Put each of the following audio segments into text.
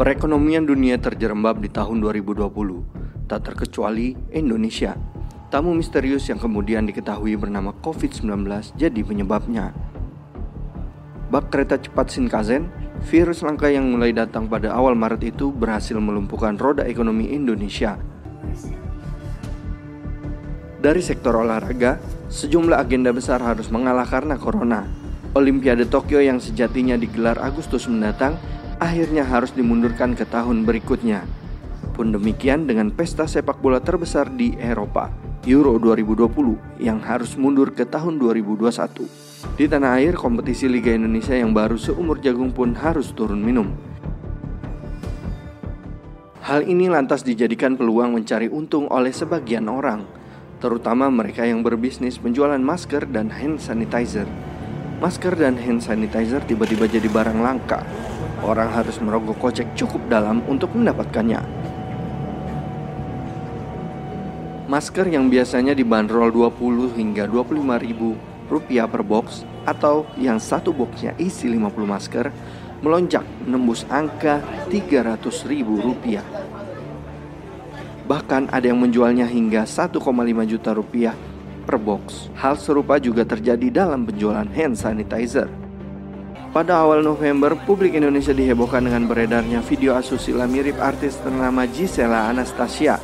Perekonomian dunia terjerembab di tahun 2020, tak terkecuali Indonesia. Tamu misterius yang kemudian diketahui bernama COVID-19 jadi penyebabnya. Bak kereta cepat Shinkansen, virus langka yang mulai datang pada awal Maret itu berhasil melumpuhkan roda ekonomi Indonesia. Dari sektor olahraga, sejumlah agenda besar harus mengalah karena corona. Olimpiade Tokyo yang sejatinya digelar Agustus mendatang akhirnya harus dimundurkan ke tahun berikutnya. Pun demikian dengan pesta sepak bola terbesar di Eropa, Euro 2020 yang harus mundur ke tahun 2021. Di tanah air, kompetisi Liga Indonesia yang baru seumur jagung pun harus turun minum. Hal ini lantas dijadikan peluang mencari untung oleh sebagian orang, terutama mereka yang berbisnis penjualan masker dan hand sanitizer. Masker dan hand sanitizer tiba-tiba jadi barang langka orang harus merogoh kocek cukup dalam untuk mendapatkannya. Masker yang biasanya dibanderol 20 hingga 25 ribu rupiah per box atau yang satu boxnya isi 50 masker melonjak menembus angka 300 ribu rupiah. Bahkan ada yang menjualnya hingga 1,5 juta rupiah per box. Hal serupa juga terjadi dalam penjualan hand sanitizer. Pada awal November, publik Indonesia dihebohkan dengan beredarnya video asusila mirip artis ternama Gisela Anastasia.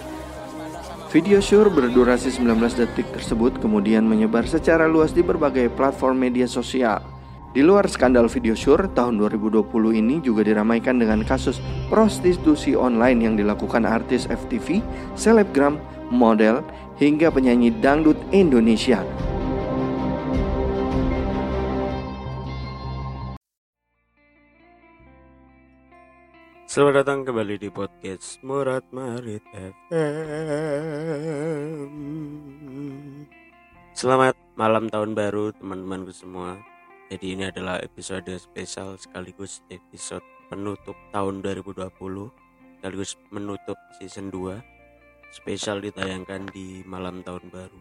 Video syur berdurasi 19 detik tersebut kemudian menyebar secara luas di berbagai platform media sosial. Di luar skandal video syur, tahun 2020 ini juga diramaikan dengan kasus prostitusi online yang dilakukan artis FTV, selebgram, model, hingga penyanyi dangdut Indonesia. Selamat datang kembali di podcast Murad Marit FM. Selamat malam tahun baru teman-temanku semua. Jadi ini adalah episode spesial sekaligus episode penutup tahun 2020 sekaligus menutup season 2 spesial ditayangkan di malam tahun baru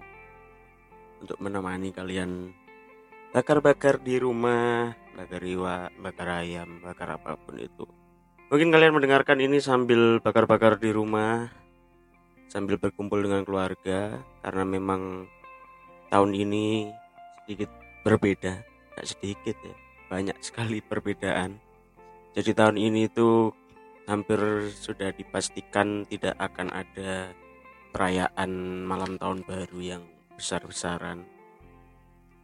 untuk menemani kalian bakar-bakar di rumah, bakar iwa, bakar ayam, bakar apa pun itu Mungkin kalian mendengarkan ini sambil bakar-bakar di rumah, sambil berkumpul dengan keluarga, karena memang tahun ini sedikit berbeda, tidak sedikit ya, banyak sekali perbedaan. Jadi tahun ini itu hampir sudah dipastikan tidak akan ada perayaan malam tahun baru yang besar-besaran.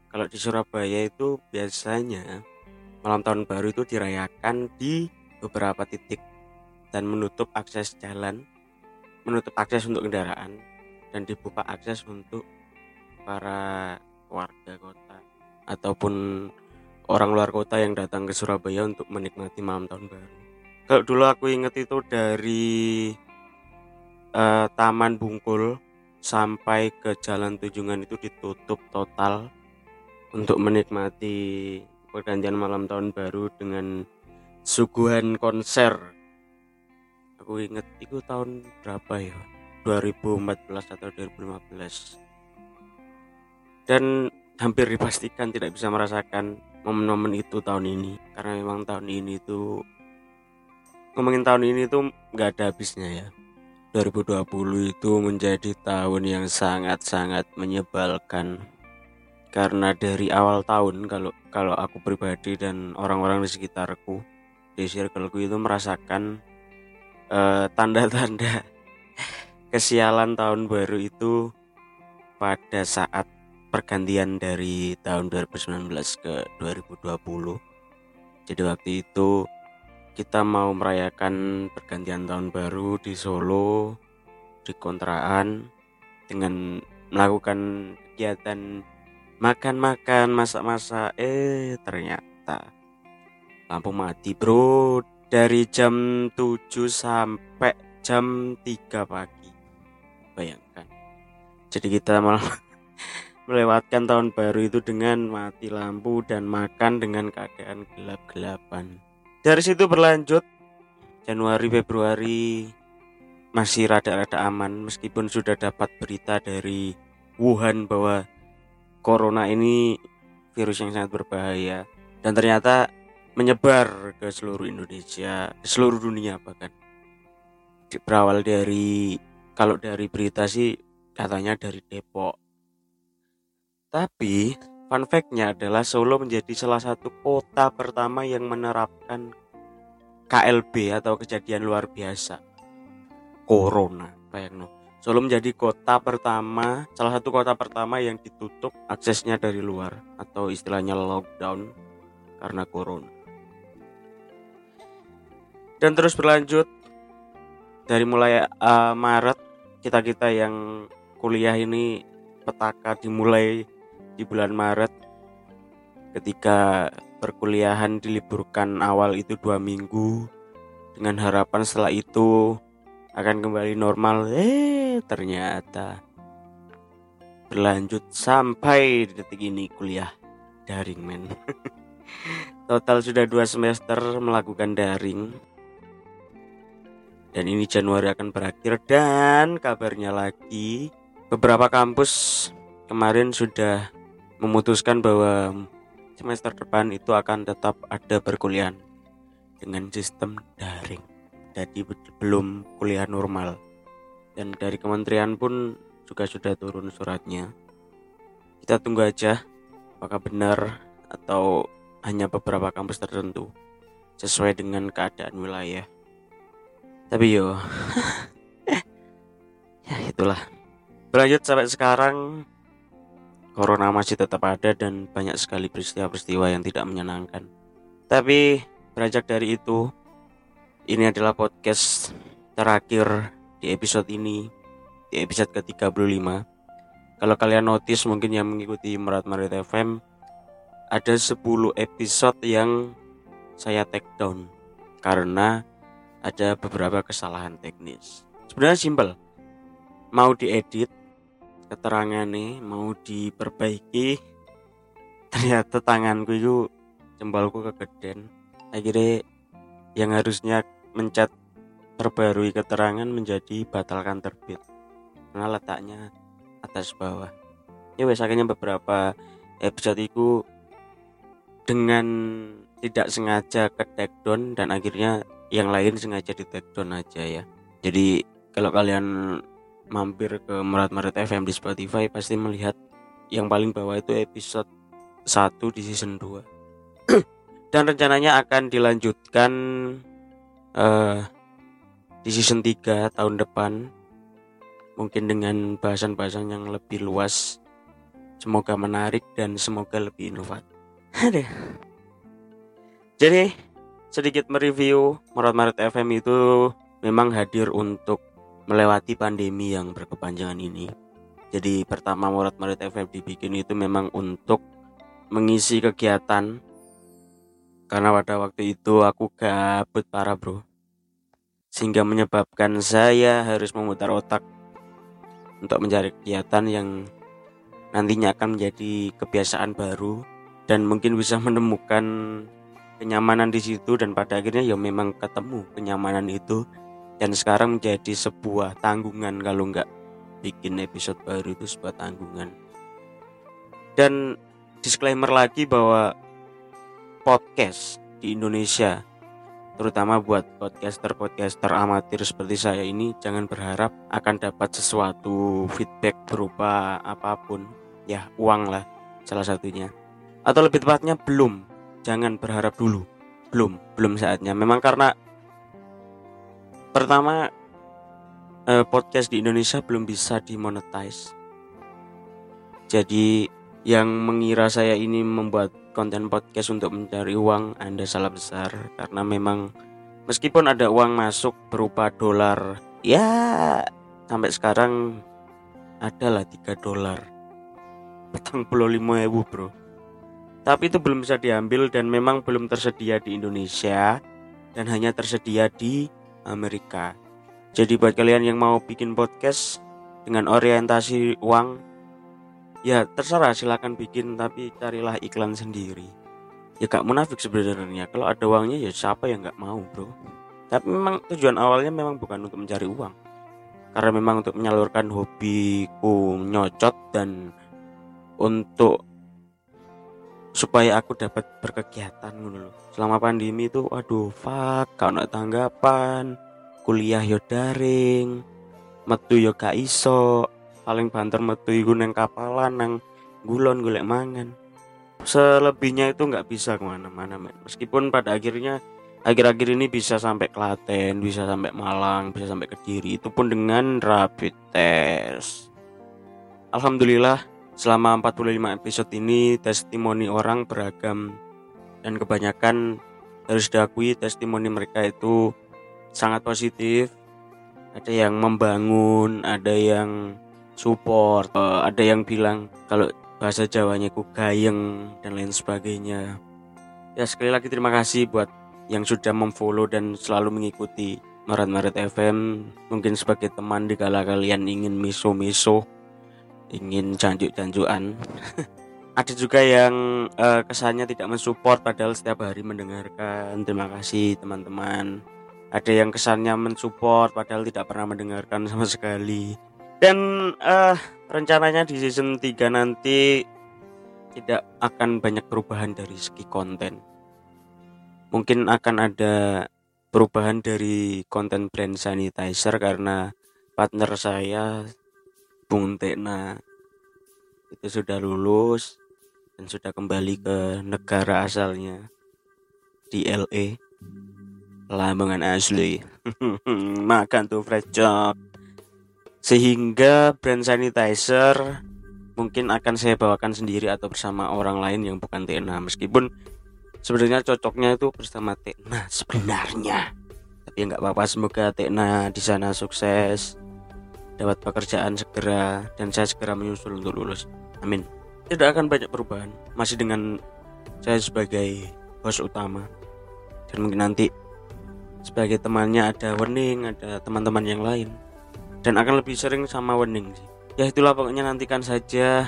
Kalau di Surabaya itu biasanya malam tahun baru itu dirayakan di beberapa titik dan menutup akses jalan, menutup akses untuk kendaraan dan dibuka akses untuk para warga kota ataupun orang luar kota yang datang ke Surabaya untuk menikmati malam tahun baru. Kalau dulu aku inget itu dari uh, Taman Bungkul sampai ke Jalan Tunjungan itu ditutup total untuk menikmati pergantian malam tahun baru dengan suguhan konser. Aku inget itu tahun berapa ya? 2014 atau 2015 dan hampir dipastikan tidak bisa merasakan momen-momen itu tahun ini. Karena memang tahun ini tuh ngomongin tahun ini tuh nggak ada habisnya ya. 2020 itu menjadi tahun yang sangat-sangat menyebalkan. Karena dari awal tahun kalau kalau aku pribadi dan orang-orang di sekitarku di circleku itu merasakan eh, tanda-tanda kesialan tahun baru itu pada saat pergantian dari tahun 2019 ke 2020 jadi waktu itu kita mau merayakan pergantian tahun baru di Solo di kontraan dengan melakukan kegiatan makan-makan masak-masak. Eh ternyata lampu mati bro. Dari jam 7 sampai jam 3 pagi. Bayangkan. Jadi kita malah melewatkan tahun baru itu dengan mati lampu dan makan dengan keadaan gelap-gelapan. Dari situ berlanjut. Januari Februari. Masih rada-rada aman meskipun sudah dapat berita dari Wuhan bahwa corona ini virus yang sangat berbahaya. Dan ternyata menyebar ke seluruh Indonesia, seluruh dunia bahkan. Berawal dari kalau dari berita sih katanya dari Depok. Tapi fun fact-nya adalah Solo menjadi salah satu kota pertama yang menerapkan KLB atau kejadian luar biasa. Corona, bayang no. Solo menjadi kota pertama, salah satu kota pertama yang ditutup aksesnya dari luar atau istilahnya lockdown karena corona. Dan terus berlanjut. Dari mulai uh, Maret kita-kita yang kuliah ini petaka dimulai di bulan Maret. Ketika perkuliahan diliburkan awal itu dua minggu dengan harapan setelah itu akan kembali normal. Eh ternyata berlanjut sampai detik ini kuliah daring men. Total sudah dua semester melakukan daring dan ini Januari akan berakhir. Dan kabarnya lagi beberapa kampus kemarin sudah memutuskan bahwa semester depan itu akan tetap ada perkuliahan dengan sistem daring. Jadi belum kuliah normal. Dan dari kementerian pun juga sudah turun suratnya. Kita tunggu aja apakah benar atau hanya beberapa kampus tertentu sesuai dengan keadaan wilayah tapi yo. Ya itulah. Berlanjut sampai sekarang corona masih tetap ada dan banyak sekali peristiwa-peristiwa yang tidak menyenangkan. Tapi beranjak dari itu ini adalah podcast terakhir di episode ini, di episode ke-35. Kalau kalian notice mungkin yang mengikuti Merat Marit FM, ada 10 episode yang saya take down. Karena ada beberapa kesalahan teknis. Sebenarnya simpel. Mau diedit keterangan nih, mau diperbaiki, ternyata tanganku itu jempolku kegeden. Akhirnya yang harusnya mencet perbarui keterangan menjadi batalkan terbit karena letaknya atas bawah ya wes akhirnya beberapa episode itu dengan tidak sengaja ke take down dan akhirnya yang lain sengaja di take down aja ya. Jadi kalau kalian mampir ke Merat Merat FM di Spotify pasti melihat yang paling bawah itu episode 1 di season 2 dan rencananya akan dilanjutkan uh, di season 3 tahun depan. Mungkin dengan bahasan-bahasan yang lebih luas. Semoga menarik dan semoga lebih inovatif. Jadi sedikit mereview Maret Maret FM itu memang hadir untuk melewati pandemi yang berkepanjangan ini. Jadi pertama Maret Maret FM dibikin itu memang untuk mengisi kegiatan. Karena pada waktu itu aku gabut parah bro. Sehingga menyebabkan saya harus memutar otak untuk mencari kegiatan yang nantinya akan menjadi kebiasaan baru dan mungkin bisa menemukan kenyamanan di situ dan pada akhirnya ya memang ketemu kenyamanan itu dan sekarang menjadi sebuah tanggungan kalau nggak bikin episode baru itu sebuah tanggungan. Dan disclaimer lagi bahwa podcast di Indonesia terutama buat podcaster-podcaster amatir seperti saya ini jangan berharap akan dapat sesuatu feedback berupa apa pun. Ya uang lah salah satunya. Atau lebih tepatnya belum jangan berharap dulu. Belum belum saatnya. Memang karena pertama eh, podcast di Indonesia belum bisa dimonetize. Jadi yang mengira saya ini membuat konten podcast untuk mencari uang Anda salah besar. Karena memang meskipun ada uang masuk berupa dolar ya sampai sekarang adalah 3 dolar. Petang puluh lima ribu bro tapi itu belum bisa diambil dan memang belum tersedia di Indonesia dan hanya tersedia di Amerika. Jadi buat kalian yang mau bikin podcast dengan orientasi uang ya terserah silakan bikin tapi carilah iklan sendiri. Ya gak munafik sebenarnya. Kalau ada uangnya ya siapa yang nggak mau bro? Tapi memang tujuan awalnya memang bukan untuk mencari uang. Karena memang untuk menyalurkan hobiku nyocot dan untuk supaya aku dapat berkegiatan ngono selama pandemi itu aduh fuck kau nak tanggapan kuliah yo daring metu yo gak iso paling banter metu iku neng kapalan nang gulon golek mangan. Selebihnya itu nggak bisa ke mana-mana men. Meskipun pada akhirnya akhir-akhir ini bisa sampai Klaten bisa sampai Malang bisa sampai Kediri itu pun dengan rapid test. Alhamdulillah selama 45 episode ini testimoni orang beragam. Dan kebanyakan harus diakui testimoni mereka itu sangat positif. Ada yang membangun ada yang support uh, ada yang bilang kalau bahasa Jawanya ku gayeng dan lain sebagainya. Ya sekali lagi terima kasih buat yang sudah memfollow dan selalu mengikuti Maret Maret FM mungkin sebagai teman di kala kalian ingin miso-miso ingin janjuk-janjuan ada juga yang uh, kesannya tidak mensupport padahal setiap hari mendengarkan. Terima kasih teman-teman. Ada yang kesannya mensupport padahal tidak pernah mendengarkan sama sekali. Dan uh, rencananya di season 3 nanti tidak akan banyak perubahan dari segi konten. Mungkin akan ada perubahan dari konten brand sanitizer karena partner saya Bung Tena itu sudah lulus dan sudah kembali ke negara asalnya di LA Lamongan asli. Makan tuh fresh job. Sehingga brand sanitizer mungkin akan saya bawakan sendiri atau bersama orang lain yang bukan TNA meskipun sebenarnya cocoknya itu bersama TNA sebenarnya. Tapi nggak apa-apa semoga TNA di sana sukses dapat pekerjaan segera dan saya segera menyusul untuk lulus. Amin. Tidak akan banyak perubahan masih dengan saya sebagai bos utama. Dan mungkin nanti sebagai temannya ada Wening ada teman-teman yang lain. Dan akan lebih sering sama Wening ya itulah pokoknya nantikan saja.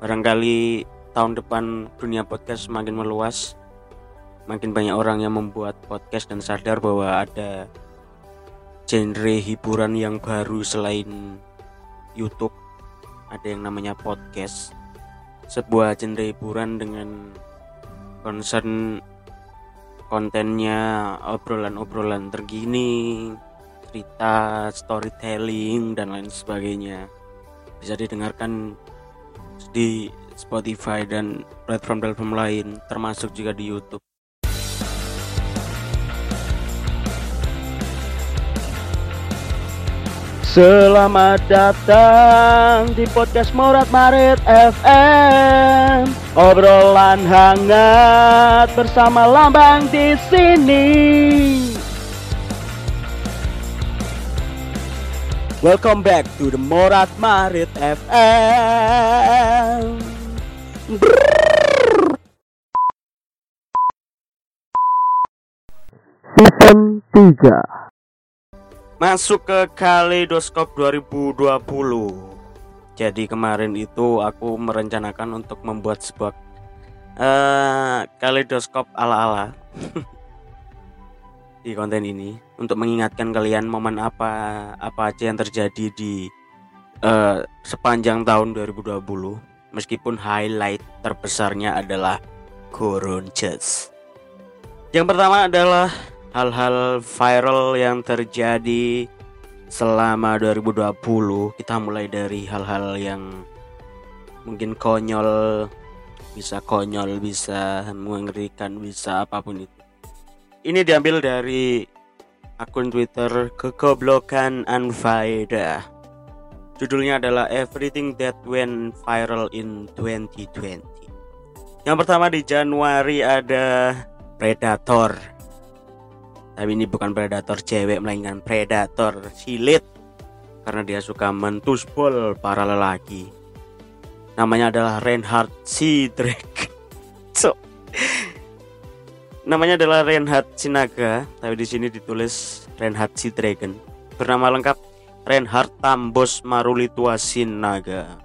Barangkali tahun depan dunia podcast semakin meluas. Makin banyak orang yang membuat podcast dan sadar bahwa ada genre hiburan yang baru selain YouTube. Ada yang namanya podcast. Sebuah genre hiburan dengan concern kontennya obrolan-obrolan terkini cerita storytelling dan lain sebagainya. Bisa didengarkan di Spotify dan platform-platform lain termasuk juga di YouTube Selamat datang di podcast Morat Marit FM. Obrolan hangat bersama Lambang di sini. Welcome back to the Morat Marit FM. Season 3 masuk ke Kaleidoskop 2020 jadi kemarin itu aku merencanakan untuk membuat sebuah uh, kaleidoskop ala-ala. Di konten ini untuk mengingatkan kalian momen apa apa aja yang terjadi di uh, sepanjang tahun 2020 meskipun highlight terbesarnya adalah Chess. yang pertama adalah hal-hal viral yang terjadi selama 2020 kita mulai dari hal-hal yang mungkin konyol bisa konyol bisa mengerikan bisa apa pun itu. Ini diambil dari akun Twitter kegoblokan Anfaida. Judulnya adalah Everything That Went Viral in 2020 yang pertama di Januari ada Predator tapi ini bukan predator cewek melainkan predator silit. Karena dia suka mentusbol para lelaki. Namanya adalah Reinhard Sidrek so. Namanya adalah Reinhard Sinaga tapi di sini ditulis Reinhard Sidragon bernama lengkap Reinhard Tambos Marulitua Sinaga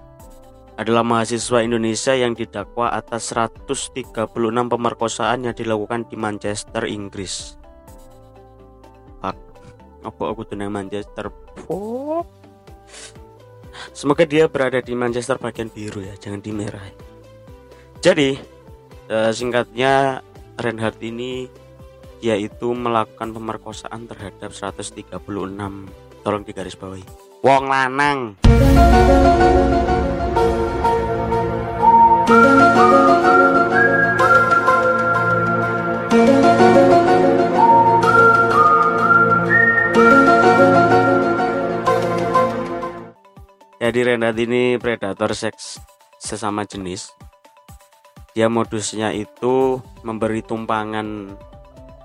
adalah mahasiswa Indonesia yang didakwa atas 136 pemerkosaan yang dilakukan di Manchester, Inggris apa aku tenang Manchester? Oh. semoga dia berada di Manchester bagian biru ya jangan di merah jadi uh, singkatnya Reinhardt ini yaitu melakukan pemerkosaan terhadap 136 tolong digaris bawahi wong lanang Jadi Renat ini predator seks sesama jenis. Dia modusnya itu memberi tumpangan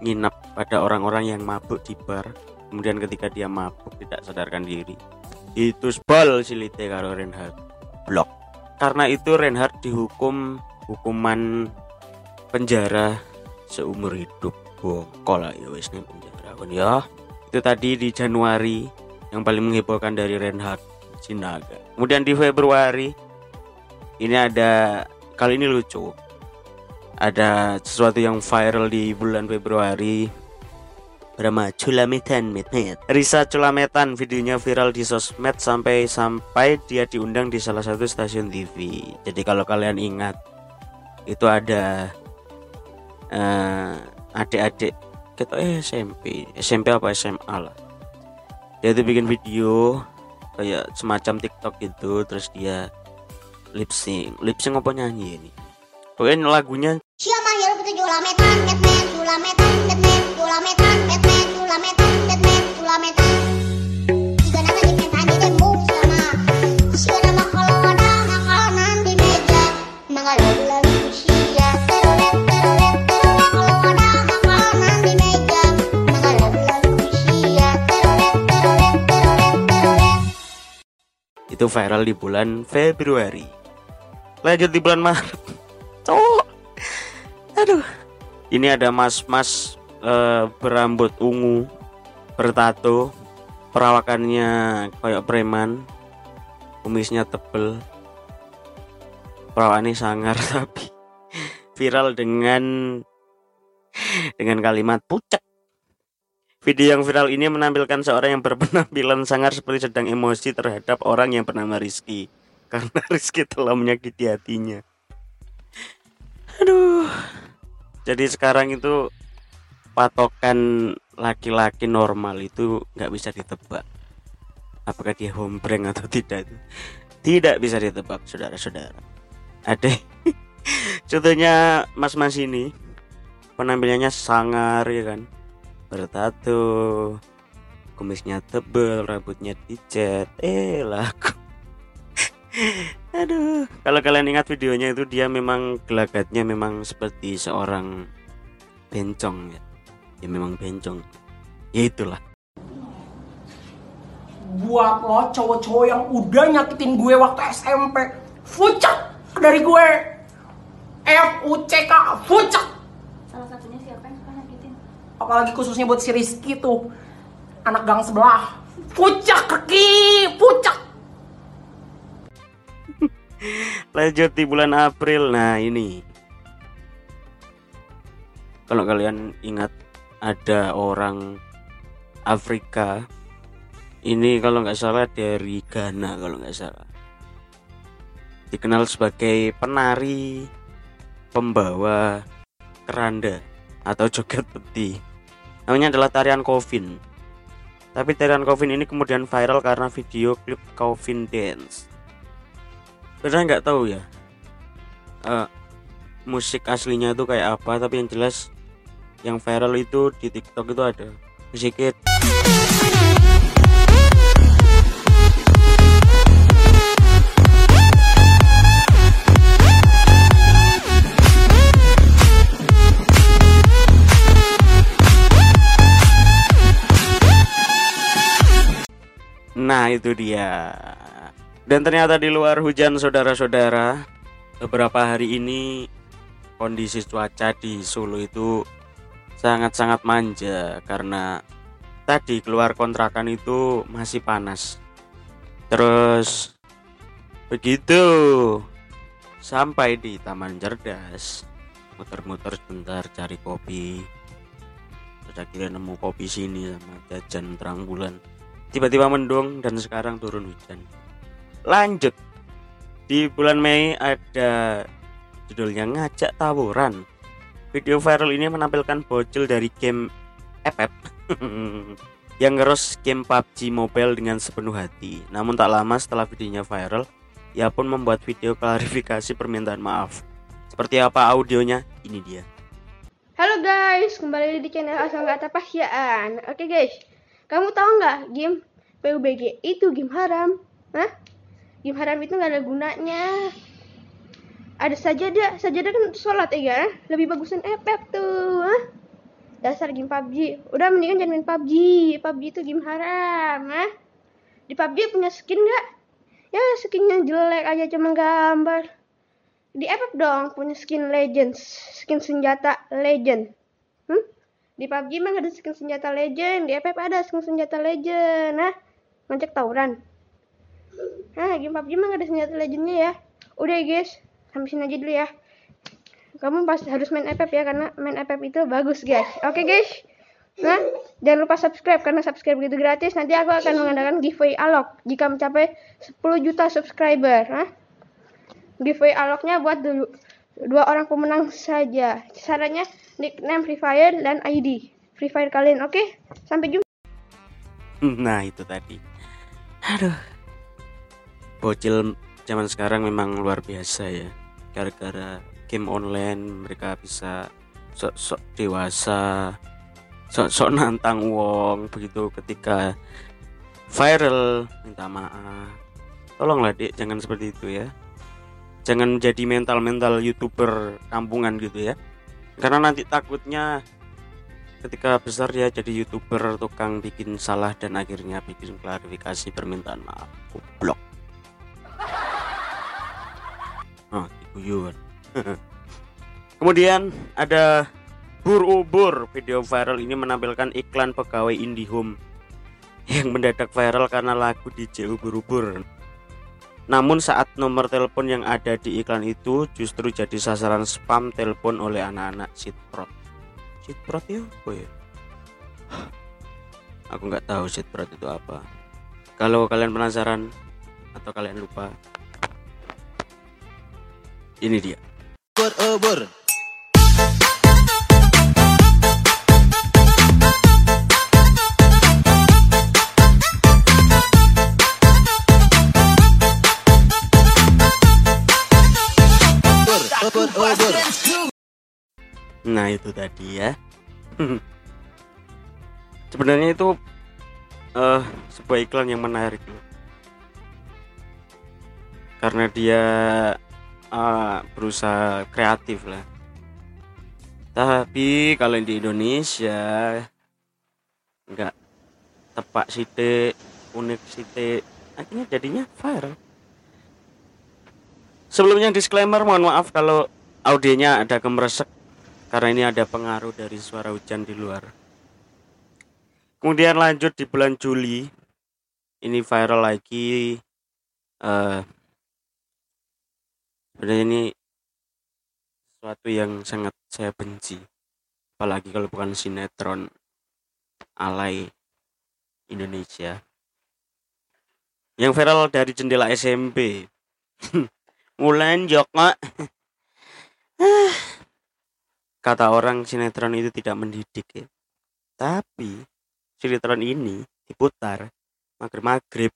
nginap pada orang-orang yang mabuk di bar. Kemudian ketika dia mabuk tidak sadarkan diri, itu bol silite karo Reinhard. Blok. Karena itu Reinhard dihukum hukuman penjara seumur hidup. Bongkol lah ya wis penjara ya. Itu tadi di Januari yang paling menghebohkan dari Reinhard Sinaga. Kemudian di Februari ini ada kali ini lucu. Ada sesuatu yang viral di bulan Februari. Drama Culametan Midnight Risa Culametan videonya viral di sosmed sampai sampai dia diundang di salah satu stasiun TV Jadi kalau kalian ingat Itu ada uh, Adik-adik kita eh SMP SMP apa SMA lah. Dia tuh bikin video kayak semacam TikTok gitu terus dia lip sync. Lip sync apa nyanyi ini? Pokoknya lagunya viral di bulan Februari. Lanjut di bulan Maret. Oh aduh. Ini ada mas-mas uh, berambut ungu bertato perawakannya kayak preman kumisnya tebel. Perawakannya sangar tapi viral dengan dengan kalimat pucet Video yang viral ini menampilkan seorang yang berpenampilan sangar seperti sedang emosi terhadap orang yang bernama Rizky karena Rizky telah menyakiti hatinya. Aduh. Jadi sekarang itu patokan laki-laki normal itu nggak bisa ditebak. Apakah dia hombreng atau tidak itu tidak bisa ditebak, saudara-saudara. Ada contohnya mas-mas ini penampilannya sangar ya kan bertato kumisnya tebel rambutnya dicat. Eh laku. Aduh. Kalau kalian ingat videonya itu dia memang gelagatnya memang seperti seorang bencong ya. Ya memang bencong. Ya itulah. Buat lo cowok-cowok yang udah nyakitin gue waktu SMP fucek dari gue. F U C K fucek apalagi khususnya buat si Rizky tuh. Anak gang sebelah. Pucak kaki pucak lanjut di bulan April. Nah ini. Kalau kalian ingat ada orang Afrika. Ini kalau nggak salah dari Ghana kalau nggak salah. Dikenal sebagai penari pembawa keranda atau joget peti namanya adalah tarian Coffin. Tapi tarian Coffin ini kemudian viral karena video klip Coffin Dance. Benar nggak tahu ya uh, musik aslinya itu kayak apa tapi yang jelas yang viral itu di TikTok itu ada musiknya Nah itu dia. Dan ternyata di luar hujan saudara-saudara Beberapa hari ini kondisi cuaca di Solo itu sangat-sangat manja Karena tadi keluar kontrakan itu masih panas. Terus begitu sampai di Taman Cerdas muter-muter sebentar cari kopi. Terus akhirnya nemu kopi sini sama jajan terang bulan tiba-tiba mendung dan sekarang turun hujan lanjut di bulan Mei ada judulnya ngajak tawuran. Video viral ini menampilkan bocil dari game FF yang ngeros game PUBG Mobile dengan sepenuh hati. Namun tak lama setelah videonya viral, ia pun membuat video klarifikasi permintaan maaf. Seperti apa audionya? Ini dia. Halo guys, kembali di channel asal nggak tapahyan. Oke guys, kamu tahu nggak game PUBG itu game haram? Hah? Game haram itu nggak ada gunanya. Ada sajadah, sajadah kan untuk sholat ya, kan? lebih bagusan FF tuh. Hah? Dasar game PUBG. Udah mendingan jangan main PUBG. PUBG itu game haram, hah? Di PUBG punya skin nggak? Ya skinnya jelek aja cuma gambar. Di FF dong punya skin legends, skin senjata legend. Hmm? Di PUBG mah ada skin senjata legend, di FF ada skin senjata legend. Nah, ngajak tawuran. Nah, game PUBG mah ada senjata legendnya ya. Udah ya guys, sampai sini aja dulu ya. Kamu pasti harus main FF ya karena main FF itu bagus guys. Oke guys. Nah, jangan lupa subscribe karena subscribe itu gratis. Nanti aku akan mengadakan giveaway alok jika mencapai 10 juta subscriber. Nah, giveaway aloknya buat dulu dua orang pemenang saja. Caranya nickname Free Fire dan ID Free Fire kalian. Oke, sampai jumpa. Nah itu tadi. Aduh. Bocil zaman sekarang memang luar biasa ya. Gara-gara game online mereka bisa sok-sok dewasa, sok-sok nantang wong begitu ketika viral minta maaf. Tolonglah dek jangan seperti itu ya. Jangan jadi mental-mental youtuber kampungan gitu ya. Karena nanti takutnya ketika besar dia jadi youtuber tukang bikin salah dan akhirnya bikin klarifikasi permintaan maaf. Goblok. Oh diguyur. Kemudian ada bur ubur video viral ini menampilkan iklan pegawai IndiHome yang mendadak viral karena lagu DJ ubur-ubur namun saat nomor telepon yang ada di iklan itu justru jadi sasaran spam telepon oleh anak-anak Sitprot ya apa ya? Aku nggak tahu sitprot itu apa. Kalau kalian penasaran atau kalian lupa, ini dia. Ubur. Ubur, ubur, ubur. Nah itu tadi ya. Sebenarnya itu eh sebuah iklan yang menarik loh. Karena dia eh, berusaha kreatif lah. Tapi kalau di Indonesia nggak tepak sitik, unik sitik, akhirnya jadinya viral. Sebelumnya disclaimer, mohon maaf kalau audionya ada kemeresek karena ini ada pengaruh dari suara hujan di luar. Kemudian lanjut di bulan Juli, ini viral lagi. sebenarnya ini sesuatu yang sangat saya benci, apalagi kalau bukan sinetron alay Indonesia. Yang viral dari jendela SMP. Mulan Joko. kata orang sinetron itu tidak mendidik ya. Tapi sinetron ini diputar maghrib-maghrib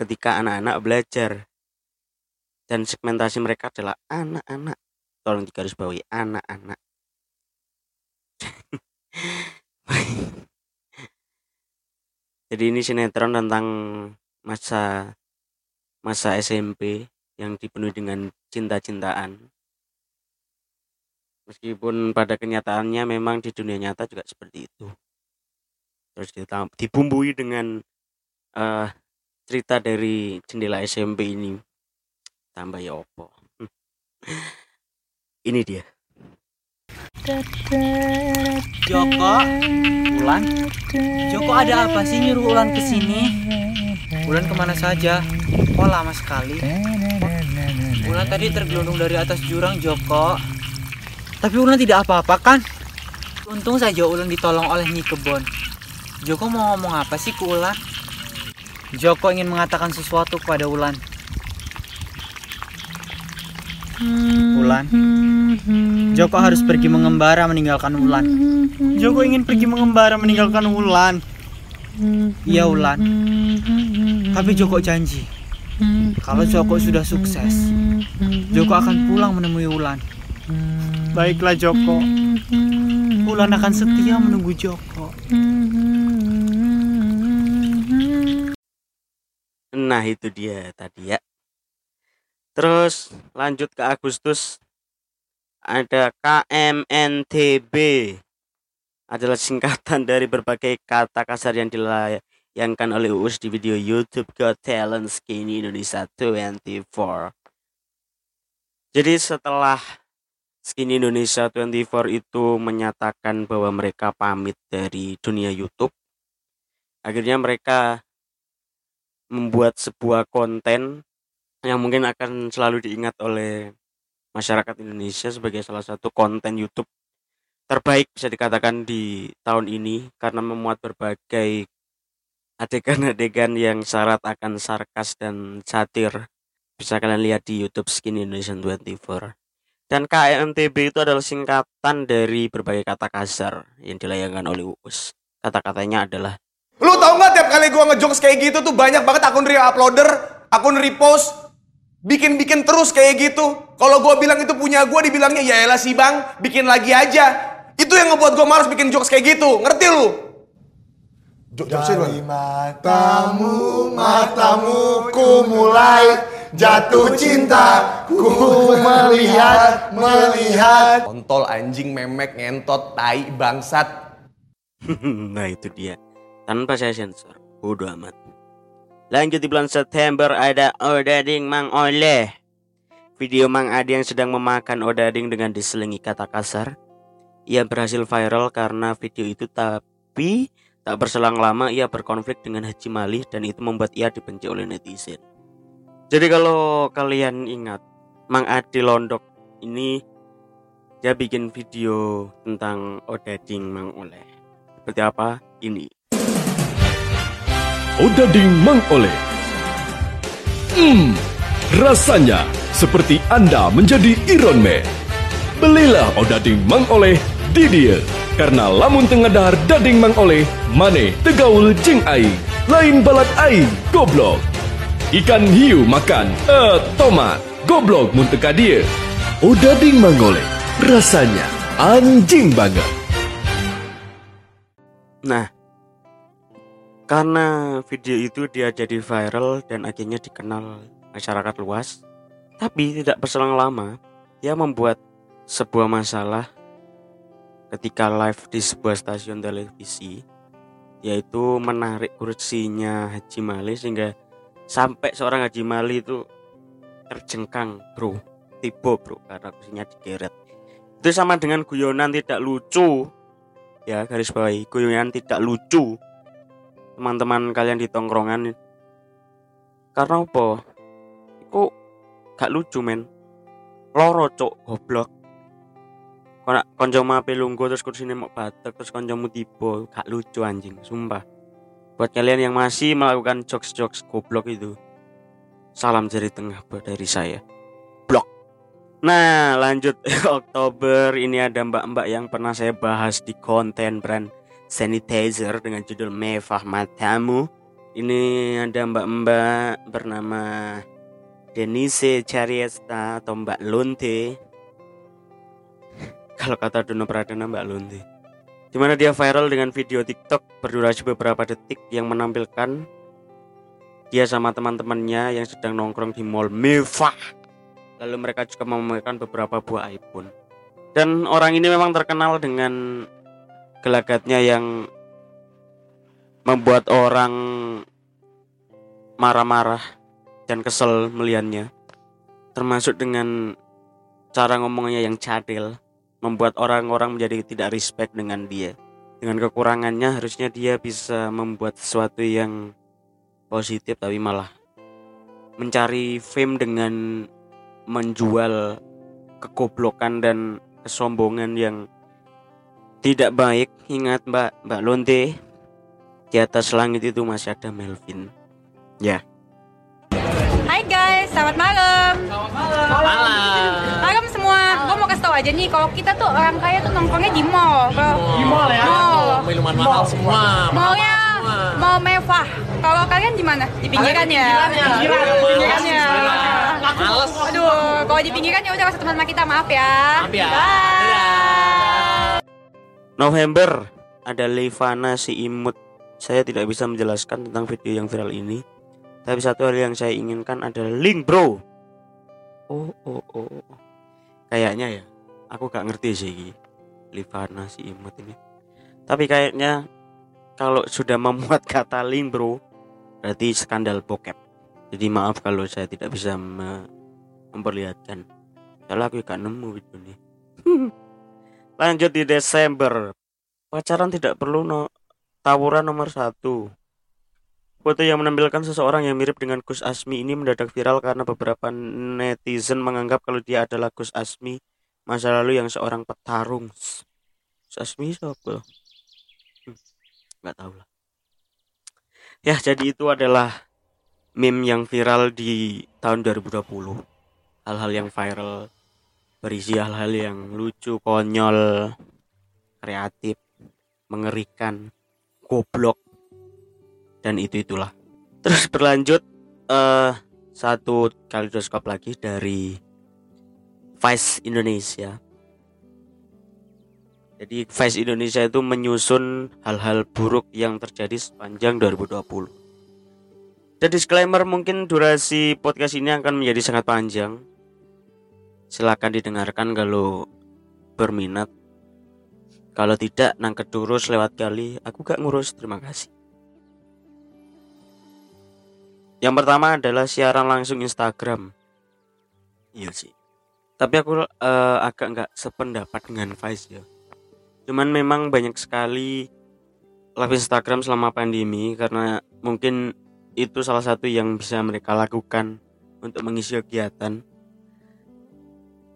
ketika anak-anak belajar dan segmentasi mereka adalah anak-anak. Tolong digarisbawahi anak-anak. Jadi ini sinetron tentang masa masa SMP yang dipenuhi dengan cinta-cintaan meskipun pada kenyataannya memang di dunia nyata juga seperti itu terus ditam- dibumbui dengan eh, cerita dari jendela SMP ini tambah ya opo ini dia Joko, Ulan, Joko ada apa sih nyuruh Ulan ke sini? Ulan ke mana saja? Kok lama sekali? Ulan tadi tergelundung dari atas jurang Joko. Tapi Ulan tidak apa-apa kan? Untung saja Ulan ditolong oleh Nyi Kebon. Joko mau ngomong apa sih ke Ulan? Joko ingin mengatakan sesuatu kepada Ulan. Ulan. Joko harus pergi mengembara meninggalkan Ulan. Joko ingin pergi mengembara meninggalkan Ulan. Iya Ulan. Tapi Joko janji, kalau Joko sudah sukses, Joko akan pulang menemui Ulan. Baiklah Joko. Ulan akan setia menunggu Joko. Nah itu dia tadi ya. Terus lanjut ke Agustus. Ada KMNTB. Adalah singkatan dari berbagai kata kasar yang dilayangkan oleh Uus di video YouTube Got Talent Skinny Indonesia 24. Jadi setelah Skinny Indonesia 24 itu menyatakan bahwa mereka pamit dari dunia YouTube, akhirnya mereka membuat sebuah konten yang mungkin akan selalu diingat oleh masyarakat Indonesia sebagai salah satu konten YouTube terbaik bisa dikatakan di tahun ini karena memuat berbagai adegan-adegan yang syarat akan sarkas dan satir. Bisa kalian lihat di YouTube Skin Indonesia 24. Dan KMTB itu adalah singkatan dari berbagai kata kasar yang dilayangkan oleh Uus. Kata-katanya adalah Lu tau gak tiap kali gua ngejokes kayak gitu tuh banyak banget akun re-uploader, akun repost, bikin-bikin terus kayak gitu. Kalau gua bilang itu punya gua dibilangnya ya elah sih bang, bikin lagi aja. Itu yang ngebuat gua males bikin jokes kayak gitu, ngerti lu? Dari matamu, matamu ku mulai jatuh cinta Ku melihat, melihat Kontol, anjing, memek, ngentot, tai, bangsat. nah itu dia. Tanpa saya sensor. Bodo amat. Lanjut di bulan September ada Odading Mang Oleh. Video Mang Adi yang sedang memakan Odading dengan diselingi kata kasar. Ia berhasil viral karena video itu tapi tak berselang lama ia berkonflik dengan Haji Malih dan itu membuat ia dibenci oleh netizen. Jadi kalau kalian ingat Mang Adi Londok ini dia bikin video tentang Odading Mang Oleh. Seperti apa? Ini. Odading Mang Oleh. Hmm, rasanya seperti Anda menjadi Iron Man. Belilah Odading Mang Oleh di dia. Karena lamun tengah dading Mang Oleh, mane tegaul jeng aing. Lain balat aing, goblok. Ikan hiu makan, eh, tomat. Goblok munteka dia. Odading Mang Oleh, rasanya anjing banget. Nah, karena video itu dia jadi viral dan akhirnya dikenal masyarakat luas, tapi tidak berselang lama, dia membuat sebuah masalah ketika live di sebuah stasiun televisi, yaitu menarik kursinya Haji Mali sehingga sampai seorang Haji Mali itu terjengkang, bro, tiba bro, karena kursinya digeret. Itu sama dengan guyonan tidak lucu. Ya garis bawahi guyonan tidak lucu. Teman-teman kalian di tongkrongan karena apa? Kok gak lucu men? Loro cok goblok. Konak konco mape lungguh terus kursine mau batek terus koncomu tiba gak lucu anjing sumpah buat kalian yang masih melakukan jokes-jokes goblok itu salam jari tengah dari saya. Blok. Nah lanjut. Oktober ini ada mbak-mbak yang pernah saya bahas di konten brand sanitizer dengan judul Mewah Matamu. Ini ada mbak-mbak bernama Denise Cariesta atau Mbak Lonte Kalau kata Dono Pradana Mbak Lonte Di mana dia viral dengan video TikTok berdurasi beberapa detik yang menampilkan dia sama teman-temannya yang sedang nongkrong di mall mewah lalu mereka juga memamerkan beberapa buah iPhone. Dan orang ini memang terkenal dengan gelagatnya yang membuat orang marah-marah dan kesel melihatnya. Termasuk dengan cara ngomongnya yang cadel, membuat orang-orang menjadi tidak respect dengan dia. Dengan kekurangannya harusnya dia bisa membuat sesuatu yang positif tapi malah mencari fame dengan menjual kegoblokan dan kesombongan yang tidak baik. Ingat Mbak, Mbak Lonte, di atas langit itu masih ada Melvin. Ya. Hai guys, selamat malam. Selamat malam. Malam semua. Aja nih kalau kita tuh orang kaya tuh nongkrongnya di mall. Di mall ya? Mall. Minuman mahal semua. Mallnya mall mewah. Kalau kalian di mana? Di pinggiran ya. Pinggiran, Pinggiran ya. Males. Aduh, kalau di pinggiran ya udah rasa teman kita maaf ya. Maaf ya. Bye. November ada Levana si imut. Saya tidak bisa menjelaskan tentang video yang viral ini. Tapi satu hal yang saya inginkan adalah link bro. Oh oh oh. Kayaknya ya, aku gak ngerti sih ini. Levana si imut ini. Tapi kayaknya kalau sudah memuat kata link bro, berarti skandal bokep. Jadi maaf kalau saya tidak bisa me- memperlihatkan. Soalnya aku gak nemu video ini. Lanjut di Desember. Pacaran tidak perlu no tawuran nomor satu. Foto yang menampilkan seseorang yang mirip dengan Gus Asmi ini mendadak viral karena beberapa netizen menganggap kalau dia adalah Gus Asmi masa lalu yang seorang petarung. Gus Asmi siapa? Hmm, tahu lah. Ya, jadi itu adalah meme yang viral di tahun 2020. Hal-hal yang viral berisi hal-hal yang lucu, konyol, kreatif, mengerikan, goblok, dan itu itulah. Terus berlanjut eh satu kaleidoskop lagi dari Vice Indonesia. Jadi Vice Indonesia itu menyusun hal-hal buruk yang terjadi sepanjang 2020. Dan disclaimer mungkin durasi podcast ini akan menjadi sangat panjang. Silakan didengarkan kalau berminat. Kalau tidak nangket terus lewat kali, aku gak ngurus. Terima kasih. Yang pertama adalah siaran langsung Instagram. Iya sih. Tapi aku eh, agak nggak sependapat dengan Vice ya. Cuman memang banyak sekali live Instagram selama pandemi karena mungkin itu salah satu yang bisa mereka lakukan untuk mengisi kegiatan.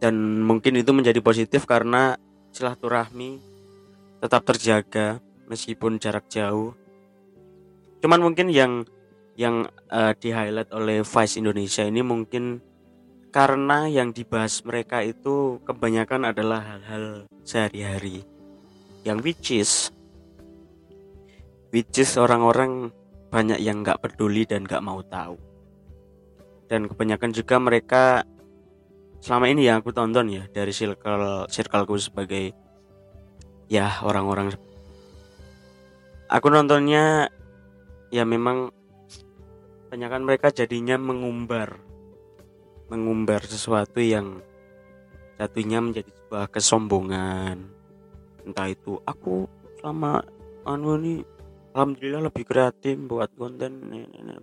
Dan mungkin itu menjadi positif karena silaturahmi tetap terjaga meskipun jarak jauh. Cuman mungkin yang yang eh, di highlight oleh Vice Indonesia ini mungkin karena yang dibahas mereka itu kebanyakan adalah hal-hal sehari-hari. Yang which is which is orang-orang banyak yang nggak peduli dan nggak mau tahu. Dan kebanyakan juga mereka selama ini yang aku tonton ya dari circle circleku sebagai ya orang-orang. Aku nontonnya ya memang kebanyakan mereka jadinya mengumbar mengumbar sesuatu yang jatuhnya menjadi sebuah kesombongan. Entah itu aku selama anu ini alhamdulillah lebih kreatif buat konten ini,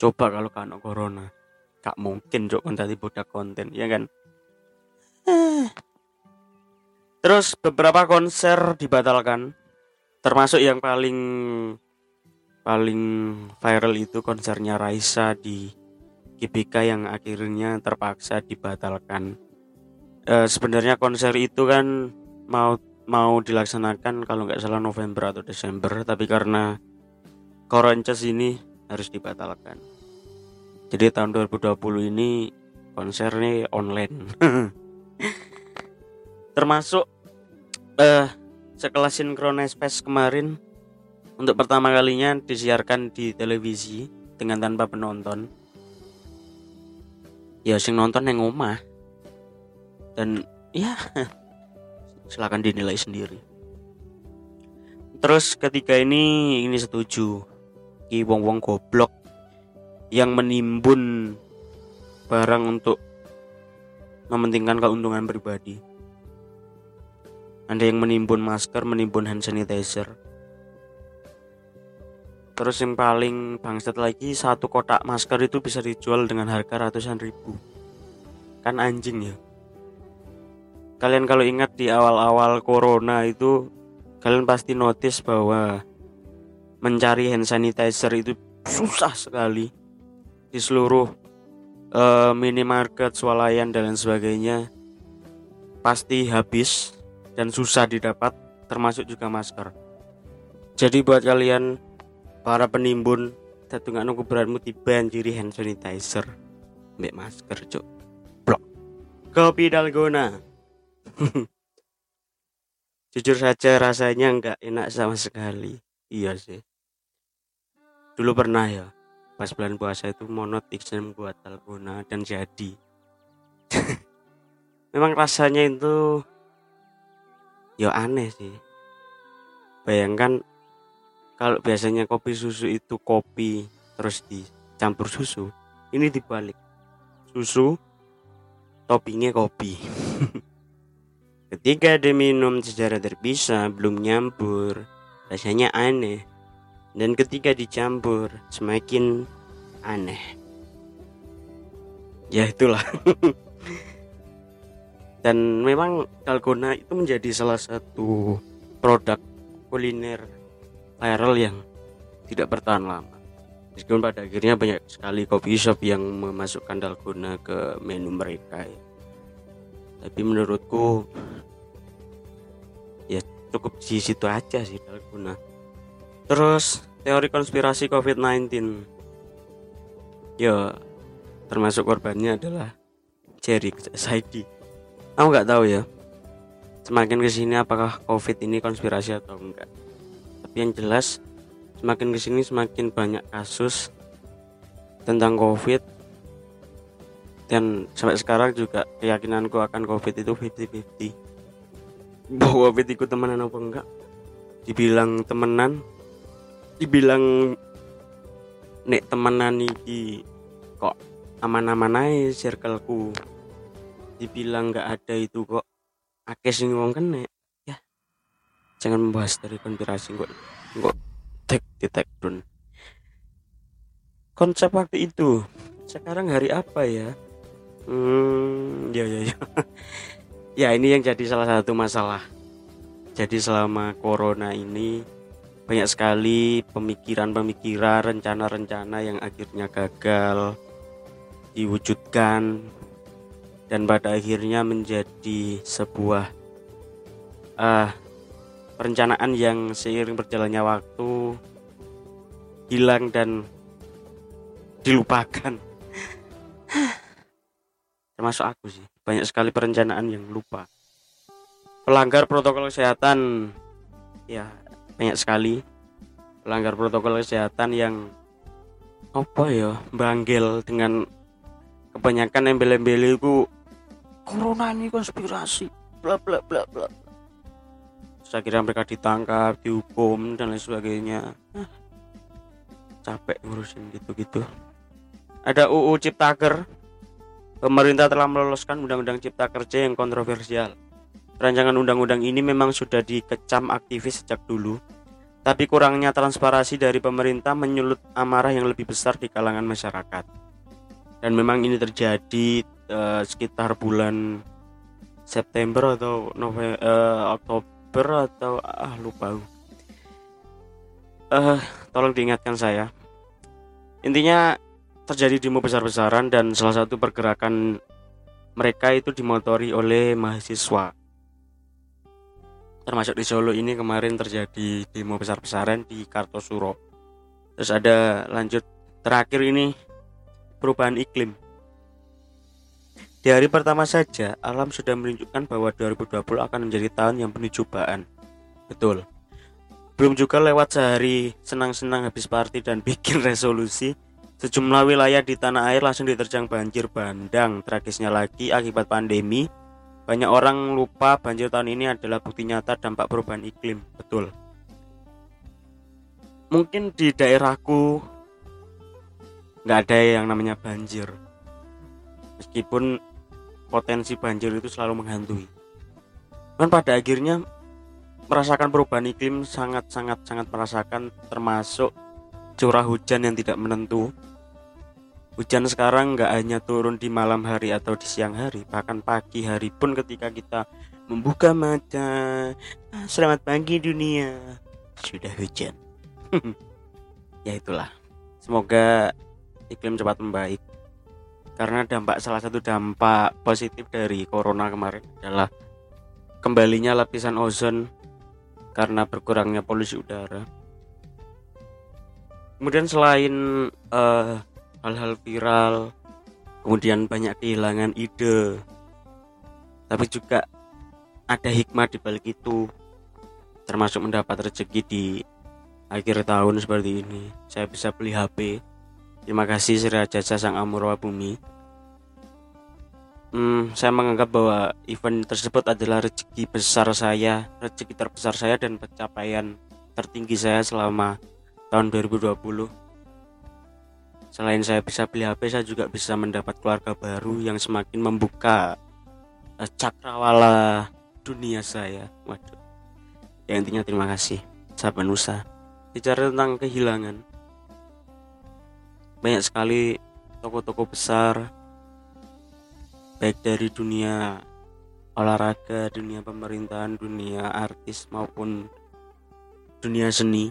coba kalau kena corona gak mungkin cok tadi budak konten ya kan? Terus beberapa konser dibatalkan termasuk yang paling paling viral itu konsernya Raisa di GBK yang akhirnya terpaksa dibatalkan. E, sebenarnya konser itu kan mau mau dilaksanakan kalau nggak salah November atau Desember, tapi karena Koronces ini harus dibatalkan. Jadi tahun 2020 ini konsernya online. Termasuk eh sekelas Synchronize Fest kemarin untuk pertama kalinya disiarkan di televisi dengan tanpa penonton. Ya sing nonton yang omah. Dan ya silakan dinilai sendiri. Terus ketika ini ini setuju. Ki wong wong goblok yang menimbun barang untuk mementingkan keuntungan pribadi. Ada yang menimbun masker menimbun hand sanitizer Terus yang paling bangsat lagi satu kotak masker itu bisa dijual dengan harga ratusan ribu. Kan anjing ya. Kalian kalau ingat di awal-awal corona itu kalian pasti notice bahwa mencari hand sanitizer itu susah sekali di seluruh uh, minimarket, swalayan dan lain sebagainya pasti habis dan susah didapat termasuk juga masker. Jadi buat kalian para penimbun datungan nunggu beratmu dibanjiri hand sanitizer mbak masker cuk blok Kopi dalgona. Jujur saja rasanya nggak enak sama sekali. Iya sih. Dulu pernah ya, pas bulan puasa itu monot iksan buat dalgona dan jadi. Memang rasanya itu ya aneh sih. Bayangkan kalau biasanya kopi susu itu kopi terus dicampur susu, ini dibalik. Susu toppingnya kopi. Ketika diminum secara terpisah belum nyampur, rasanya aneh. Dan ketika dicampur semakin aneh. Ya itulah. Dan memang dalgona itu menjadi salah satu produk kuliner viral yang tidak bertahan lama. Meskipun pada akhirnya banyak sekali coffee shop yang memasukkan dalgona ke menu mereka. Ya. Tapi menurutku ya cukup di situ aja sih dalgona. Terus teori konspirasi COVID-19. Ya termasuk korbannya adalah Jerry Saidi. Aku nggak tahu ya. Semakin ke sini apakah COVID ini konspirasi atau enggak. Tapi yang jelas semakin ke sini semakin banyak kasus tentang COVID. Dan sampai sekarang juga keyakinanku akan COVID itu 50-50 bahwa COVID ikut temenan apa enggak? Dibilang temenan dibilang nek temenan iki kok aman-aman aja circleku. Dibilang nggak ada itu kok akeh sing wong ya jangan membahas dari konspirasi kok kok tek di down. Konsep waktu itu sekarang hari apa ya? Hmm ya ya ya. Ya ini yang jadi salah satu masalah. Jadi selama corona ini banyak sekali pemikiran-pemikiran rencana-rencana yang akhirnya gagal diwujudkan dan pada akhirnya menjadi sebuah uh, perencanaan yang seiring berjalannya waktu hilang dan dilupakan. Termasuk aku sih. Banyak sekali perencanaan yang lupa. Pelanggar protokol kesehatan ya banyak sekali. Pelanggar protokol kesehatan yang apa ya banggel dengan kebanyakan embel-embel itu corona ini konspirasi bla bla bla bla saya kira mereka ditangkap dihukum dan lain sebagainya. Ah, capek ngurusin gitu-gitu. Ada UU Ciptaker pemerintah telah meloloskan undang-undang cipta kerja yang kontroversial. Rancangan undang-undang ini memang sudah dikecam aktivis sejak dulu. Tapi kurangnya transparansi dari pemerintah menyulut amarah yang lebih besar di kalangan masyarakat. Dan memang ini terjadi uh, sekitar bulan September atau November uh, Oktober atau ah lupa uh, tolong diingatkan saya. Intinya terjadi demo besar-besaran dan salah satu pergerakan mereka itu dimotori oleh mahasiswa. Termasuk di Solo ini kemarin terjadi demo besar-besaran di Kartosuro. Terus ada lanjut terakhir ini perubahan iklim di hari pertama saja, alam sudah menunjukkan bahwa 2020 akan menjadi tahun yang penuh cobaan. Betul. Belum juga lewat sehari senang-senang habis party dan bikin resolusi, sejumlah wilayah di tanah air langsung diterjang banjir bandang. Tragisnya lagi, akibat pandemi, banyak orang lupa banjir tahun ini adalah bukti nyata dampak perubahan iklim. Betul. Mungkin di daerahku nggak ada yang namanya banjir. Meskipun potensi banjir itu selalu menghantui. Dan pada akhirnya merasakan perubahan iklim sangat sangat sangat merasakan termasuk curah hujan yang tidak menentu. Hujan sekarang nggak hanya turun di malam hari atau di siang hari, bahkan pagi hari pun ketika kita membuka mata, ah, selamat pagi dunia, sudah hujan. ya itulah. Semoga iklim cepat membaik karena dampak salah satu dampak positif dari corona kemarin adalah kembalinya lapisan ozon karena berkurangnya polusi udara. Kemudian selain hal hal-hal viral, kemudian banyak kehilangan ide tapi juga ada hikmah di balik itu termasuk mendapat rezeki di akhir tahun seperti ini saya bisa beli HP terima kasih Sri Jasa Sang Amurwa Bumi. Hmm, saya menganggap bahwa event tersebut adalah rezeki besar saya rezeki terbesar saya dan pencapaian tertinggi saya selama tahun 2020 selain saya bisa beli HP saya juga bisa mendapat keluarga baru yang semakin membuka uh, cakrawala dunia saya. Waduh. Ya intinya terima kasih sahabat Nusa. Bicara tentang kehilangan banyak sekali toko-toko besar baik dari dunia olahraga, dunia pemerintahan, dunia artis maupun dunia seni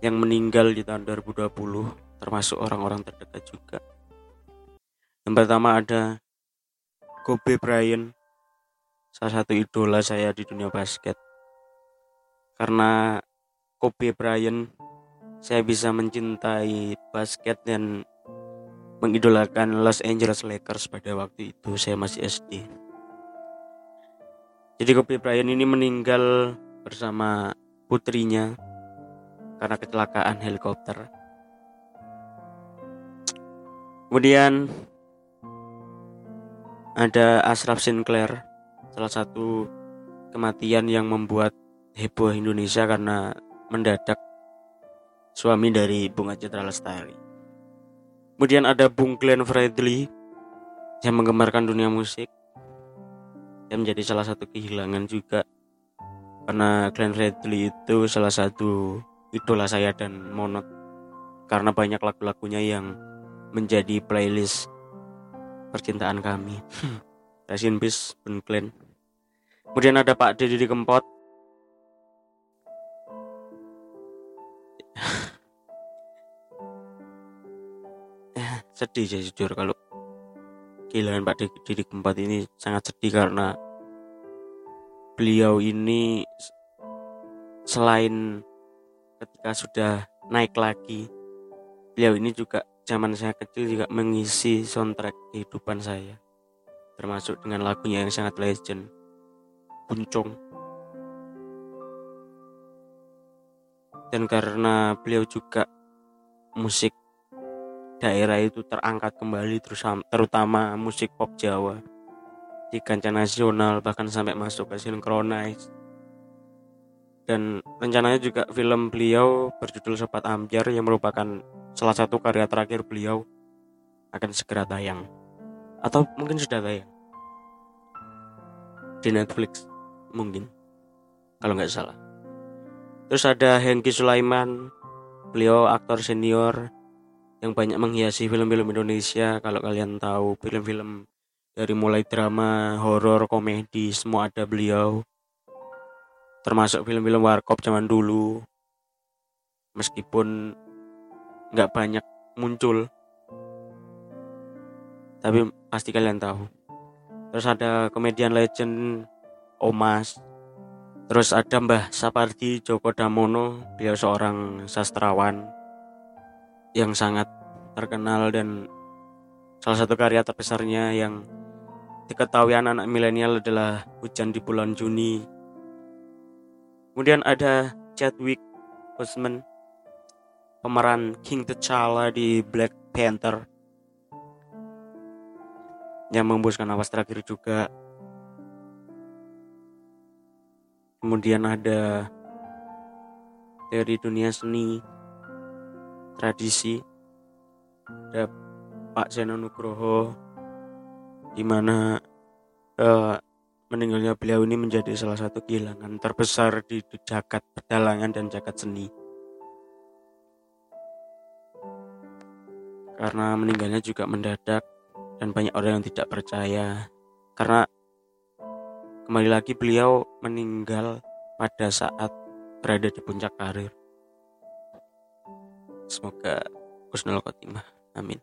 yang meninggal di tahun 2020 termasuk orang-orang terdekat juga. Yang pertama ada Kobe Bryant, salah satu idola saya di dunia basket. Karena Kobe Bryant saya bisa mencintai basket dan mengidolakan Los Angeles Lakers pada waktu itu saya masih SD. Jadi Kobe Bryant ini meninggal bersama putrinya karena kecelakaan helikopter. Kemudian ada Ashraf Sinclair, salah satu kematian yang membuat heboh Indonesia karena mendadak suami dari Bunga Citra Lestari. Kemudian ada Bung Glenn Fredly yang menggemarkan dunia musik. Yang menjadi salah satu kehilangan juga karena Glenn Fredly itu salah satu idola saya dan monot karena banyak lagu-lagunya yang menjadi playlist percintaan kami. Rest in peace, Bung Glenn. Kemudian ada Pak Deddy Kempot sedih saya jujur. Kalau kehilangan Pak Didi Kempot ini sangat sedih karena beliau ini selain ketika sudah naik lagi beliau ini juga zaman saya kecil juga mengisi soundtrack kehidupan saya termasuk dengan lagunya yang sangat legend Puncung. Dan karena beliau juga musik daerah itu terangkat kembali terutama musik pop Jawa. Di kancah nasional bahkan sampai masuk ke sinkronize dan rencananya juga film beliau berjudul Sobat Amjar yang merupakan salah satu karya terakhir beliau akan segera tayang. Atau mungkin sudah tayang. Di Netflix mungkin. Kalau nggak salah. Terus ada Hengki Sulaiman beliau aktor senior yang banyak menghiasi film-film Indonesia. Kalau kalian tahu film-film dari mulai drama, horor, komedi semua ada beliau. Termasuk film-film warkop zaman dulu. Meskipun nggak banyak muncul. Tapi pasti kalian tahu. Terus ada komedian legend Omas. Terus ada Mbah Sapardi Joko Damono beliau seorang sastrawan yang sangat terkenal dan salah satu karya terbesarnya yang diketahui anak-anak milenial adalah Hujan di Bulan Juni. Kemudian ada Chadwick Boseman, pemeran King T'Challa di Black Panther yang membuskan napas terakhir juga. Kemudian ada dari dunia seni tradisi ada Pak Seno Nugroho di mana uh, meninggalnya beliau ini menjadi salah satu kehilangan terbesar di jagat pedalangan dan jagat seni. Karena meninggalnya juga mendadak dan banyak orang yang tidak percaya. Karena kembali lagi beliau meninggal pada saat berada di puncak karir Semoga Kusnul Khotimah. Amin.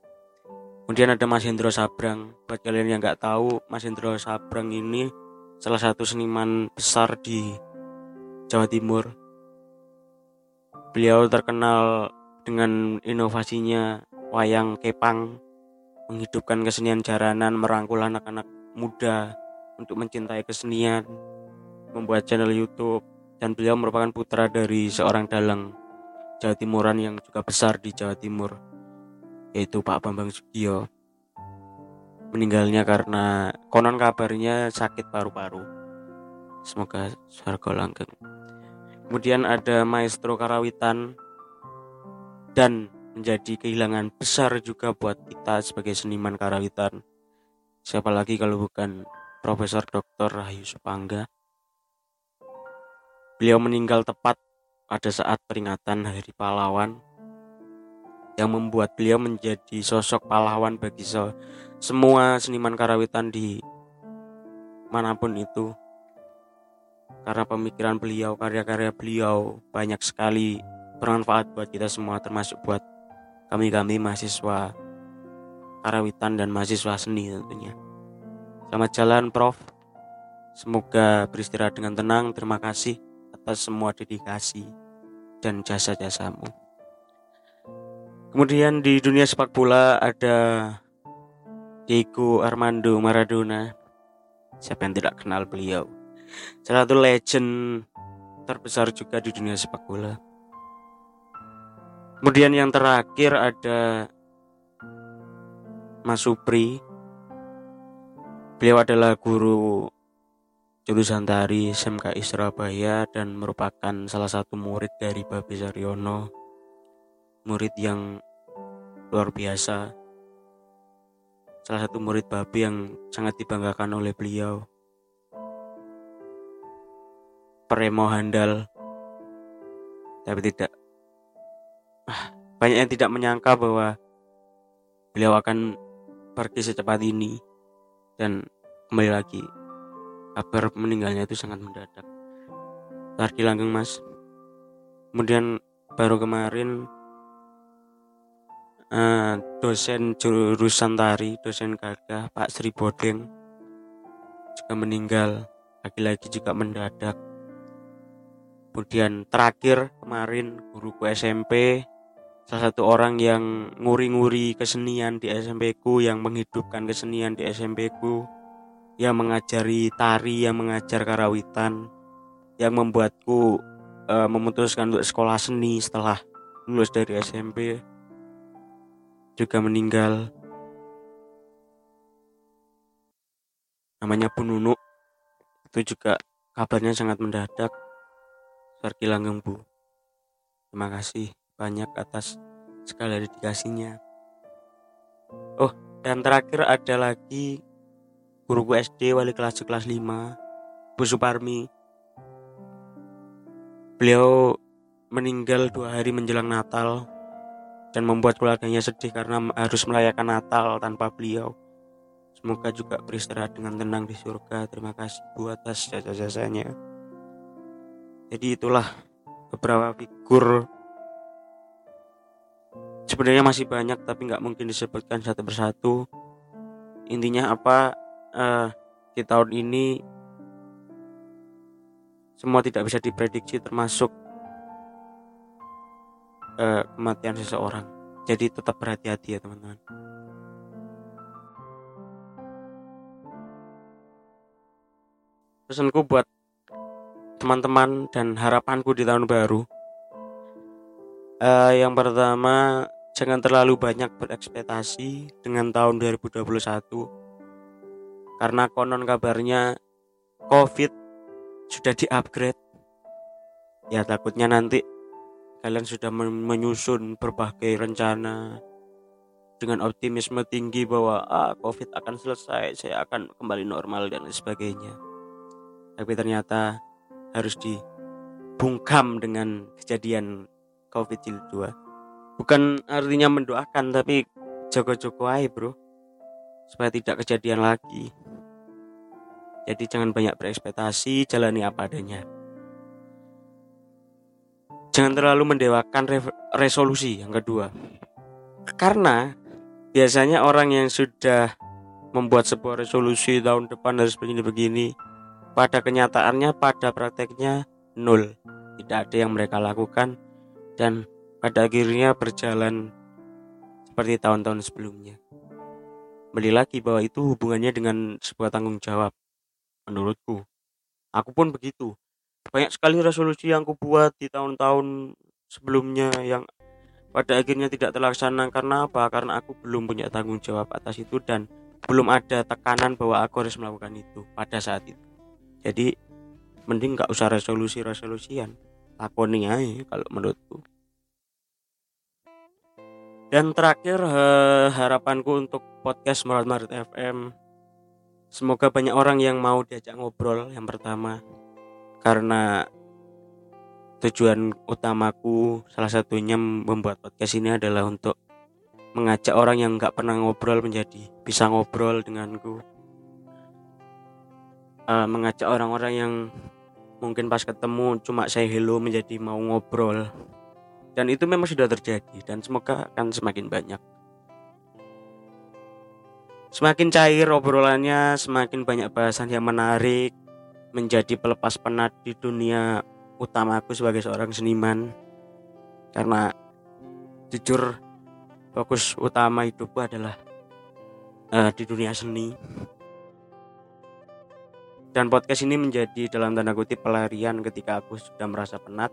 Kemudian ada Mas Hendro Sabrang. Buat kalian yang nggak tahu, Mas Hendro Sabrang ini salah satu seniman besar di Jawa Timur. Beliau terkenal dengan inovasinya wayang kepang, menghidupkan kesenian jaranan, merangkul anak-anak muda untuk mencintai kesenian, membuat channel YouTube, dan beliau merupakan putra dari seorang dalang Jawa Timuran yang juga besar di Jawa Timur, yaitu Pak Bambang Sugio. Meninggalnya karena konon kabarnya sakit paru-paru. Semoga surga langgeng. Kemudian ada Maestro Karawitan dan menjadi kehilangan besar juga buat kita sebagai seniman karawitan. Siapa lagi kalau bukan Profesor Dr. Rahayu Supangga. Beliau meninggal tepat pada saat peringatan Hari Pahlawan yang membuat beliau menjadi sosok pahlawan bagi se semua seniman karawitan di mana pun itu karena pemikiran beliau, karya-karya beliau banyak sekali bermanfaat buat kita semua termasuk buat kami-kami mahasiswa karawitan dan mahasiswa seni tentunya. Selamat jalan Prof. Semoga beristirahat dengan tenang. Terima kasih atas semua dedikasi dan jasa-jasamu. Kemudian di dunia sepak bola ada Diego Armando Maradona. Siapa yang tidak kenal beliau? Salah satu legend terbesar juga di dunia sepak bola. Kemudian yang terakhir ada Mas Supri. Beliau adalah guru jurusan tari SMKI Surabaya dan merupakan salah satu murid dari Babi Saryono. Murid yang luar biasa. Salah satu murid Babi yang sangat dibanggakan oleh beliau. Premo handal. Tapi tidak ah, banyak yang tidak menyangka bahwa beliau akan pergi secepat ini dan kembali lagi kabar meninggalnya itu sangat mendadak. Tarki langgeng mas. Kemudian baru kemarin uh, dosen jurusan tari dosen gagah Pak Sri Bodeng juga meninggal. Lagi-lagi juga mendadak. Kemudian terakhir kemarin guruku SMP salah satu orang yang nguri-nguri kesenian di SMP ku yang menghidupkan kesenian di SMP ku yang mengajari tari yang mengajar karawitan yang membuatku uh, memutuskan untuk sekolah seni setelah lulus dari SMP juga meninggal namanya Pununu itu juga kabarnya sangat mendadak Sarki Langgeng Bu. Terima kasih banyak atas segala dedikasinya. Oh, dan terakhir ada lagi guruku SD wali kelas kelas 5, Bu Suparmi. Beliau meninggal dua hari menjelang Natal dan membuat keluarganya sedih karena harus merayakan Natal tanpa beliau. Semoga juga beristirahat dengan tenang di surga. Terima kasih Bu atas jasa-jasanya. Jadi itulah beberapa figur sebenarnya masih banyak tapi nggak mungkin disebutkan satu persatu intinya apa uh, di tahun ini semua tidak bisa diprediksi termasuk uh, kematian seseorang jadi tetap berhati-hati ya teman-teman pesanku buat teman-teman dan harapanku di tahun baru. Uh, yang pertama, jangan terlalu banyak berekspektasi dengan tahun 2021 karena konon kabarnya COVID sudah di-upgrade. Ya takutnya nanti kalian sudah menyusun berbagai rencana dengan optimisme tinggi bahwa ah, COVID akan selesai, saya akan kembali normal dan sebagainya. Tapi ternyata harus dibungkam dengan kejadian COVID-2 bukan artinya mendoakan tapi joko-joko aja bro supaya tidak kejadian lagi jadi jangan banyak berekspektasi jalani apa adanya. Jangan terlalu mendewakan re resolusi yang kedua. Karena biasanya orang yang sudah membuat sebuah resolusi tahun depan harus begini-begini pada kenyataannya pada prakteknya nol tidak ada yang mereka lakukan dan pada akhirnya berjalan seperti tahun-tahun sebelumnya. Kembali lagi bahwa itu hubungannya dengan sebuah tanggung jawab menurutku. Aku pun begitu. Banyak sekali resolusi yang aku buat di tahun-tahun sebelumnya yang pada akhirnya tidak terlaksana karena apa? Karena aku belum punya tanggung jawab atas itu dan belum ada tekanan bahwa aku harus melakukan itu pada saat itu. Jadi mending nggak usah resolusi resolusian lakoni aja kalau menurutku. Dan terakhir eh, harapanku untuk podcast Marat Marit FM Semoga banyak orang yang mau diajak ngobrol yang pertama. Karena tujuan utamaku salah satunya membuat podcast ini adalah untuk mengajak orang yang nggak pernah ngobrol menjadi bisa ngobrol denganku. Uh, mengajak orang-orang yang mungkin pas ketemu cuma saya hello menjadi mau ngobrol. Dan itu memang sudah terjadi dan semoga akan semakin banyak semakin cair obrolannya semakin banyak bahasan yang menarik menjadi pelepas penat di dunia utamaku sebagai seorang seniman. Karena jujur fokus utama hidupku adalah uh, di dunia seni. Dan podcast ini menjadi dalam tanda kutip pelarian ketika aku sudah merasa penat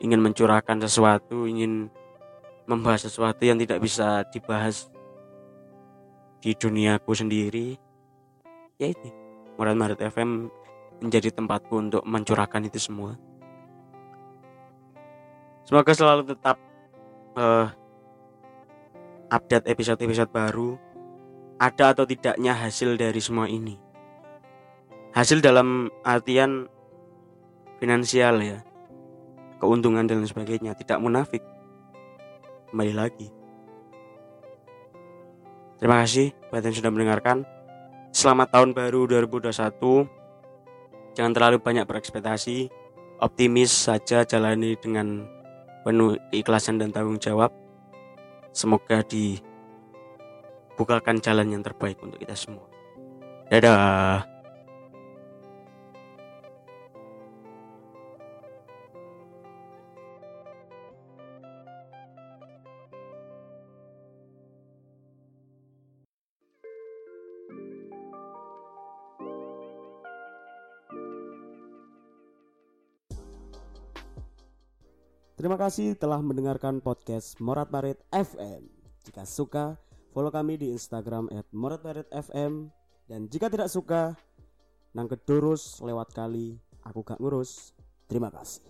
ingin mencurahkan sesuatu, ingin membahas sesuatu yang tidak bisa dibahas di duniaku sendiri, ya ini Murad FM menjadi tempatku untuk mencurahkan itu semua. Semoga selalu tetap uh, update episode-episode baru, ada atau tidaknya hasil dari semua ini. Hasil dalam artian finansial ya keuntungan dan sebagainya tidak munafik kembali lagi terima kasih buat yang sudah mendengarkan. Selamat tahun baru 2021 jangan terlalu banyak berekspektasi. Optimis saja jalani dengan penuh keikhlasan dan tanggung jawab. Semoga dibukakan jalan yang terbaik untuk kita semua. Dadah Terima kasih telah mendengarkan podcast Morat Marit FM. Jika suka, follow kami di Instagram at. Dan jika tidak suka, nang kedurus lewat kali, aku gak ngurus. Terima kasih.